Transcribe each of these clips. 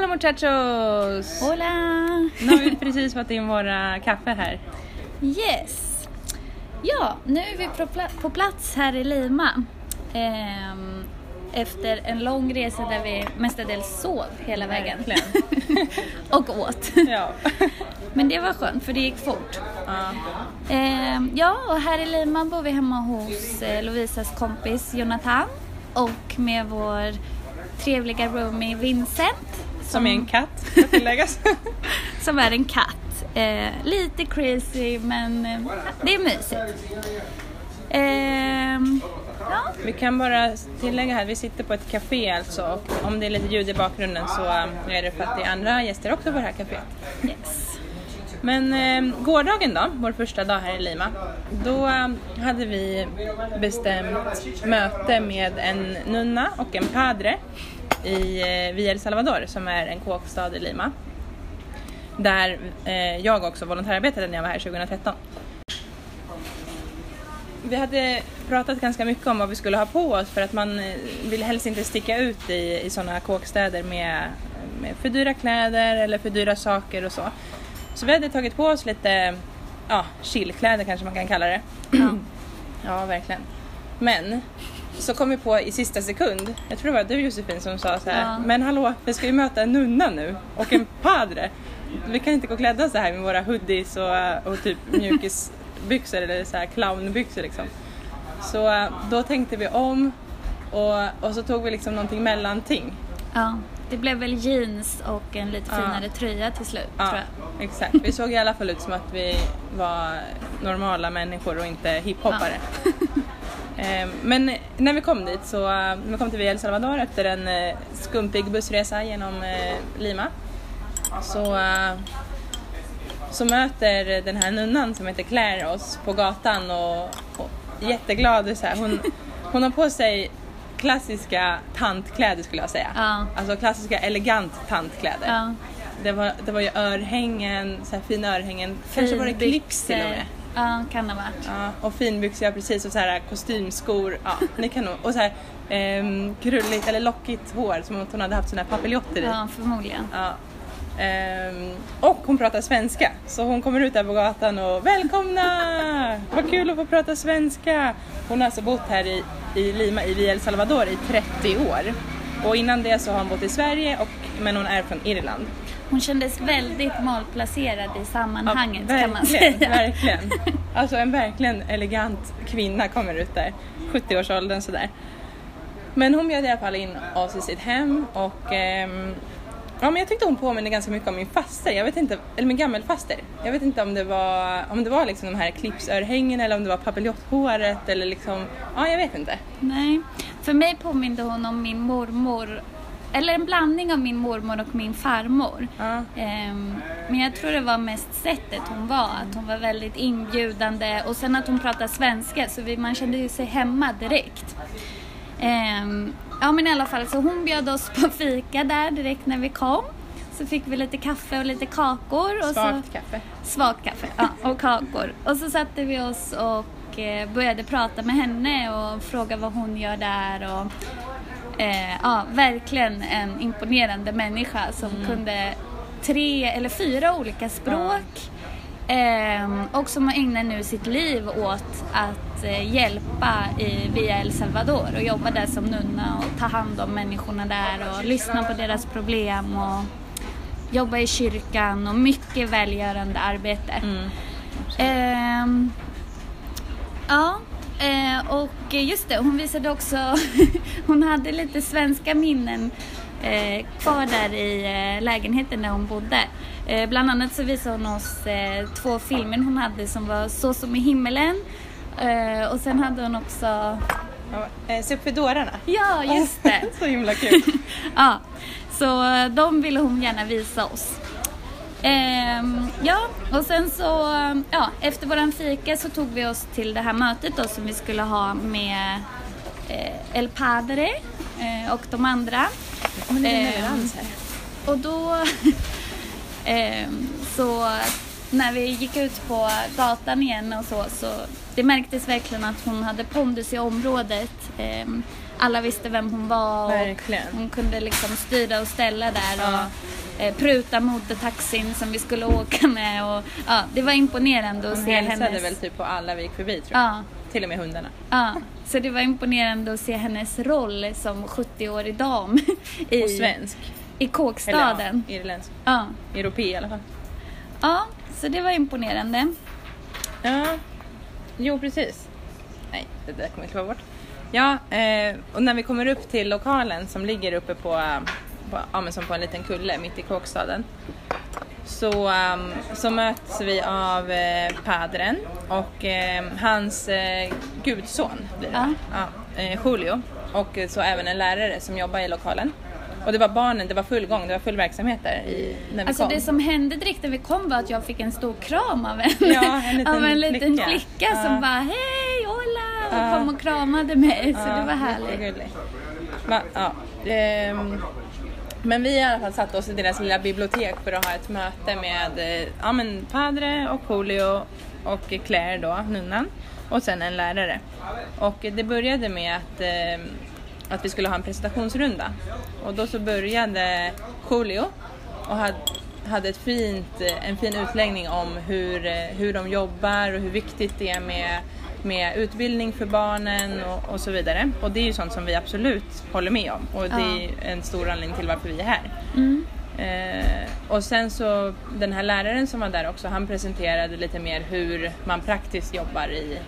Hola muchachos! Hola! Nu har vi precis fått in våra kaffe här. Yes! Ja, nu är vi på, pla- på plats här i Lima. Ehm, efter en lång resa där vi mestadels sov hela vägen. Och åt. Ja. Men det var skönt för det gick fort. ja. Ehm, ja, och här i Lima bor vi hemma hos eh, Lovisas kompis Jonathan och med vår trevliga roomie Vincent. Som är en katt, ska tilläggas. som är en katt. Eh, lite crazy men eh, det är mysigt. Ehm, ja, Vi kan bara tillägga här, vi sitter på ett café alltså och om det är lite ljud i bakgrunden så eh, är det för att det är andra gäster också på det här caféet. yes. Men eh, gårdagen då, vår första dag här i Lima, då eh, hade vi bestämt möte med en nunna och en padre i eh, Villa El Salvador som är en kåkstad i Lima. Där eh, jag också volontärarbetade när jag var här 2013. Vi hade pratat ganska mycket om vad vi skulle ha på oss för att man eh, vill helst inte sticka ut i, i sådana kåkstäder med, med för dyra kläder eller för dyra saker och så. Så vi hade tagit på oss lite ja, chillkläder kanske man kan kalla det. Ja. Ja, verkligen. Men så kom vi på i sista sekund, jag tror det var du Josefin som sa så här, Ja. men hallå, vi ska ju möta en nunna nu och en padre. Vi kan inte gå klädda så här med våra hoodies och, och typ mjukisbyxor eller så här clownbyxor liksom. Så eh, då tänkte vi om och, och så tog vi liksom någonting mellanting. ja, det blev väl jeans och en lite Ja. finare tröja till slut Ja, tror jag. exakt. Vi såg i alla fall ut som att vi var normala människor och inte hiphoppare. Eh, Men när vi kom dit så, eh, när vi kom till El Salvador efter en eh, skumpig bussresa genom eh, Lima så, eh, så möter den här nunnan som heter Claire oss på gatan och, och jätteglad. Så här. Hon, hon har på sig klassiska tantkläder skulle jag säga. Ja. Alltså klassiska elegant tantkläder. Ja. Det var, det var ju örhängen, så här fina örhängen. Kanske var det clips till och med. Ja, kan det ha varit. Ja, och finbyxor, ja precis. Och så här kostymskor. Ja, ni kan nog. Och så här ehm, krulligt eller lockigt hår som att hon hade haft här papiljotter i. Ja, förmodligen. Ja. Ehm, och hon pratar svenska. Så hon kommer ut där på gatan och välkomna! Vad kul att få prata svenska! Hon har alltså bott här i, i Lima, i El Salvador i 30 år. Och innan det så har hon bott i Sverige, och, men hon är från Irland. Hon kändes väldigt malplacerad i sammanhanget Ja, kan man säga. Verkligen. Alltså en verkligen elegant kvinna kommer ut där. 70-årsåldern sådär. Men hon bjöd i alla fall in oss i sitt hem och ehm, ja, men jag tyckte hon påminner ganska mycket om min faster. Jag vet inte, eller min gammelfaster. Jag vet inte om det var, om det var liksom de här clipsörhängen eller om det var papiljonhåret eller liksom, ja jag vet inte. Nej, för mig påminde hon om min mormor, eller en blandning av min mormor och min farmor. Ja. Ehm, men jag tror det var mest sättet hon var, att hon var väldigt inbjudande och sen att hon pratade svenska så man kände ju sig hemma direkt. Ehm, ja men i alla fall, så hon bjöd oss på fika där direkt när vi kom. Så fick vi lite kaffe och lite kakor. Och så, Svagt kaffe. Svagt kaffe, ja, och kakor. Och så satte vi oss och eh, började prata med henne och fråga vad hon gör där. Och, eh, ja, verkligen en imponerande människa som kunde tre eller fyra olika språk. Ehm, och som ägnar nu sitt liv åt att eh, hjälpa i, via El Salvador och jobba där som nunna och ta hand om människorna där och lyssna på deras problem och jobba i kyrkan och mycket välgörande arbete. Mm. Ehm, ja, eh, och just det, hon visade också, hon hade lite svenska minnen eh, kvar där i eh, lägenheten där hon bodde. Eh, bland annat så visade hon oss eh, två filmer hon hade som var Så som i himmelen eh, och sen hade hon också, Ja, eh, Supidorarna. ja just det, Så himla kul. ja, så de ville hon gärna visa oss. Ehm, ja, och sen så, ja, efter våran fika så tog vi oss till det här mötet då som vi skulle ha med eh, El Padre eh, och de andra. Men det är en Ehm, och då ehm, så när vi gick ut på gatan igen och så, så det märktes verkligen att hon hade pondus i området. Ehm, alla visste vem hon var och Verkligen. hon kunde liksom styra och ställa där Ja. och eh, pruta motortaxin som vi skulle åka med och ja, det var imponerande att Hon se hälsade hennes... väl typ på alla vi gick förbi tror jag. Ja, Till och med hundarna. ja, så det var imponerande att se hennes roll som 70-årig dam i, Och svensk. i kåkstaden. Eller ja, irländsk. Ja. Europé i alla fall. ja, så det var imponerande. Ja, jo precis. Nej, det där kommer jag klippa bort. Ja, eh, och när vi kommer upp till lokalen som ligger uppe på, eh, på, ja, men som på en liten kulle mitt i kåkstaden. Så, ehm, så möts vi av eh, padren och eh, hans eh, gudson blir det. Ja. Eh, Julio. Och eh, så även en lärare som jobbar i lokalen. Och det var barnen, det var full gång, det var full verksamhet där i, när vi Alltså kom. det som hände direkt när vi kom var att jag fick en stor kram av en, Ja, en liten av en liten flicka. flicka, Ja. som bara hej, hola och Ja. kom och kramade mig. Så det var härligt. jättegulligt. Va, ja men vi i alla fall satt oss i deras lilla bibliotek för att ha ett möte med eh, ja, men Padre och Julio och Claire då, nunnan, och sen en lärare. Och det började med att, eh, att vi skulle ha en presentationsrunda. Och då så började Julio och hade, hade ett fint, eh, en fin utläggning om hur, eh, hur de jobbar och hur viktigt det är med, med utbildning för barnen och, och så vidare. Och det är ju sånt som vi absolut håller med om och det är en stor anledning till varför vi är här. Mm. Eh, och sen så den här läraren som var där också, han presenterade lite mer hur man praktiskt jobbar i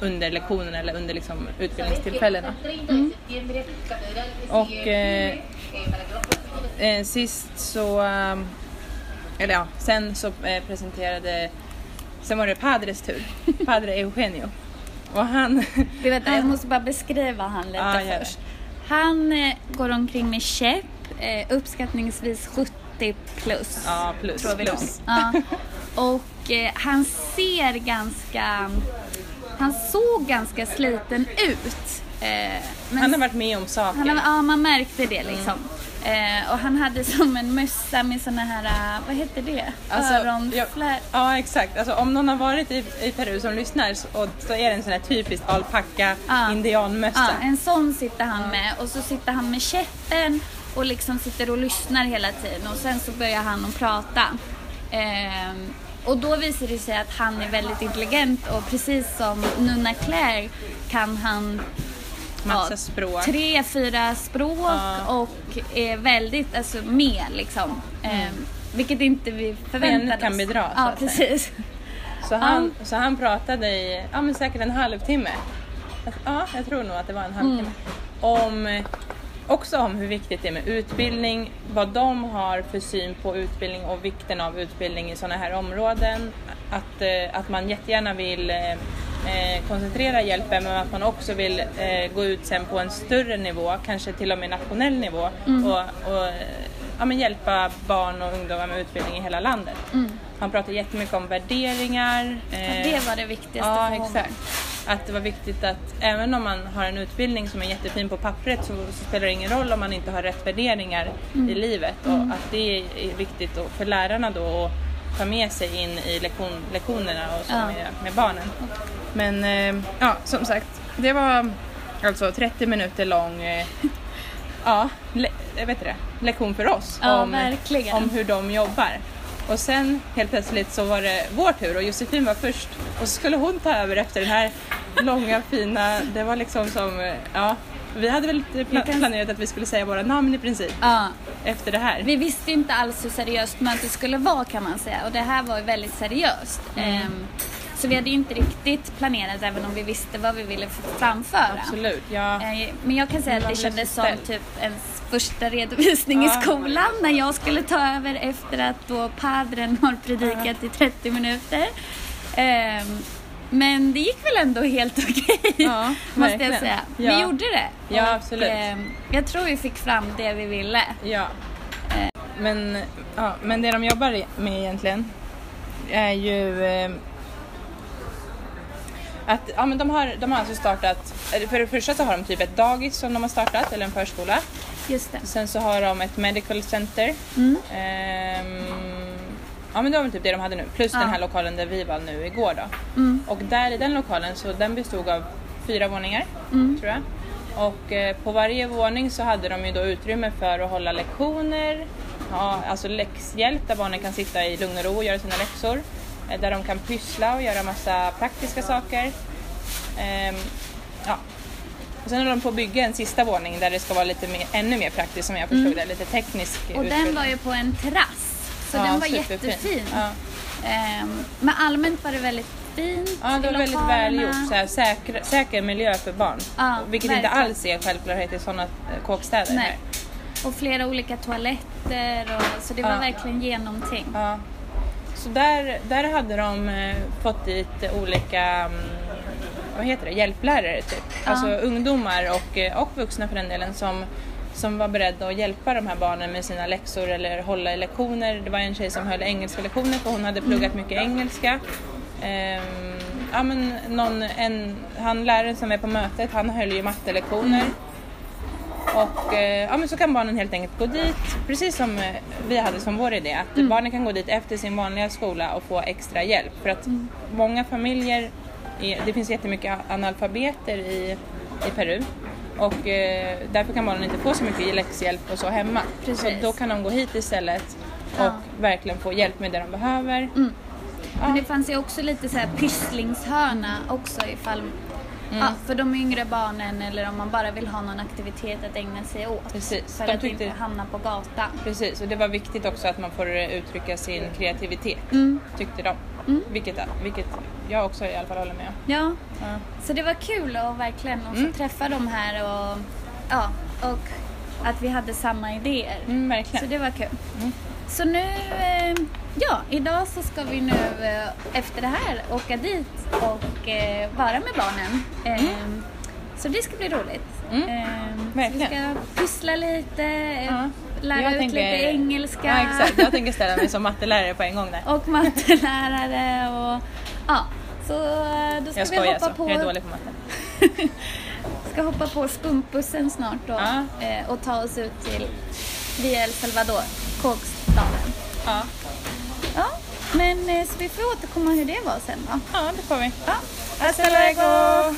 under lektionerna eller under liksom utbildningstillfällena. Och eh, eh, sist så, eh, eller ja, sen så eh, presenterade, sen var det Padres tur, Padre Eugenio. Och han, Du vet, jag måste bara beskriva han lite det. först. Han eh, går omkring med käpp, eh, uppskattningsvis 70 plus. ja plus, tror vi plus. Ja. Och eh, han ser ganska... Han såg ganska sliten ut. Eh, Han har varit med om saker. han har, ja, man märkte det liksom. Eh, och han hade som en mössa med såna här, eh, vad heter det? Alltså, Öronflär. Ja exakt, alltså, om någon har varit i, i Peru som lyssnar så, och, så är det en sån här typisk alpacka Ja. indianmössa. Ja, en sån sitter han med och så sitter han med käppen och liksom sitter och lyssnar hela tiden och sen så börjar han att prata. Ehm, och då visar det sig att han är väldigt intelligent och precis som Nunna Claire kan han Massa ja, språk. tre, fyra språk Ja. och är väldigt alltså, med liksom. Ehm, vilket inte vi förväntade Benet kan oss. bedra, så Ja, precis. Så, han, så han pratade i ja, men säkert en halvtimme. Ja, jag tror nog att det var en halvtimme. Om, eh, också om hur viktigt det är med utbildning, vad de har för syn på utbildning och vikten av utbildning i sådana här områden. Att, eh, att man jättegärna vill eh, koncentrera hjälpen men att man också vill eh, gå ut sen på en större nivå, kanske till och med nationell nivå och, och eh, ja, men hjälpa barn och ungdomar med utbildning i hela landet. Han pratar jättemycket om värderingar. eh, Det var det viktigaste Ja, för honom. exakt. Att det var viktigt att även om man har en utbildning som är jättefin på pappret så, så spelar det ingen roll om man inte har rätt värderingar Mm. i livet och att det är viktigt för lärarna då att ta med sig in i lektion, lektionerna och så Ja. med, med barnen. Men eh, ja, som sagt, det var alltså 30 minuter lång eh, ja, le, vet det, lektion för oss Ja, om, verkligen. om hur de jobbar. Och sen helt plötsligt så var det vår tur och Josefin var först och så skulle hon ta över efter den här långa fina, det var liksom som, eh, ja, vi hade väl pla- kan- planerat att vi skulle säga våra namn i princip Ja, efter det här. Vi visste inte alls hur seriöst mötet skulle vara kan man säga och det här var ju väldigt seriöst. Mm. Ehm, så vi hade ju inte riktigt planerat även om vi visste vad vi ville framföra. Absolut, ja. Eh, Men jag kan säga att det kändes som typ ens första redovisning Ja. i skolan när jag skulle ta över efter att då padren har predikat i 30 minuter. Ehm, Men det gick väl ändå helt okej, Ja, måste jag säga. Ja. Vi gjorde det. Ja, Och, absolut. ehm, Jag tror vi fick fram det vi ville. Ja. Men, ja, men det de jobbar med egentligen är ju eh, att ja, men de, har, de har alltså startat, för det första så har de typ ett dagis som de har startat, eller en förskola. Just det. Sen så har de ett medical center. Mm. Ja men det var väl typ det de hade nu, plus Ja. den här lokalen där vi var nu igår då. Mm. Och där i den lokalen, så den bestod av fyra våningar Mm. tror jag. Och eh, på varje våning så hade de ju då utrymme för att hålla lektioner, ja, alltså läxhjälp där barnen kan sitta i lugn och ro och göra sina läxor. Eh, där de kan pyssla och göra massa praktiska saker. Ehm, ja. Och sen håller de på att bygga en sista våning där det ska vara lite mer, ännu mer praktiskt som jag förstod det, lite teknisk Och den utbildning. var ju på en terrass. Så Ja, den var superfin. jättefin. Ja. Ehm, men allmänt var det väldigt fint Ja, det var väldigt välgjort. Säker, säker miljö för barn. Ja, Vilket inte verkligen. alls är självklarhet i sådana kåkstäder. Nej. Och flera olika toaletter. Och, så det var Ja. verkligen genomtänkt. Ja. Så där, där hade de eh, fått dit olika mm, vad heter det, hjälplärare typ. Alltså ungdomar och, eh, och vuxna för den delen som, som var beredda att hjälpa de här barnen med sina läxor eller hålla i lektioner. Det var en tjej som höll engelska lektioner för hon hade pluggat mycket engelska. Ehm, ja, men någon, en, han läraren som är på mötet, han höll ju mattelektioner. Och eh, ja, men så kan barnen helt enkelt gå dit, precis som eh, vi hade som vår idé, att barnen kan gå dit efter sin vanliga skola och få extra hjälp. För att många familjer, är, det finns jättemycket analfabeter i, i Peru och eh, därför kan barnen inte få så mycket läxhjälp och så hemma. Precis. Så då kan de gå hit istället och Ja. verkligen få hjälp med det de behöver. Mm. Ja. Men det fanns ju också lite så här pysslingshörna också ifall Mm. Ja, för de yngre barnen eller om man bara vill ha någon aktivitet att ägna sig åt. Precis. För De att tyckte- inte hamna på gatan. Precis, och det var viktigt också att man får uttrycka sin kreativitet, Mm. tyckte de. Mm. Vilket, vilket jag också i alla fall håller med. Ja, Ja. så det var kul att verkligen också Mm. träffa dem här och, ja, och att vi hade samma idéer. Mm, Så verkligen. det var kul. Mm. Så nu, eh, ja, idag så ska vi nu eh, efter det här åka dit och eh, vara med barnen. Eh, Så det ska bli roligt. Mm. Eh, Verkligen. Vi ska pyssla lite, Ja. lära Jag ut tänker- lite engelska. Ja, exakt. Jag tänker ställa mig som mattelärare på en gång där. Och mattelärare och ja. Så eh, då ska Jag vi hoppa alltså, på jag är dålig på matte. ska hoppa på skumpbussen snart då Ja. eh, och ta oss ut till via El Salvador, kåkstaden. Ja. Ja, men eh, så vi får återkomma hur det var sen då. ja, det får vi. Ja, Hasta luego!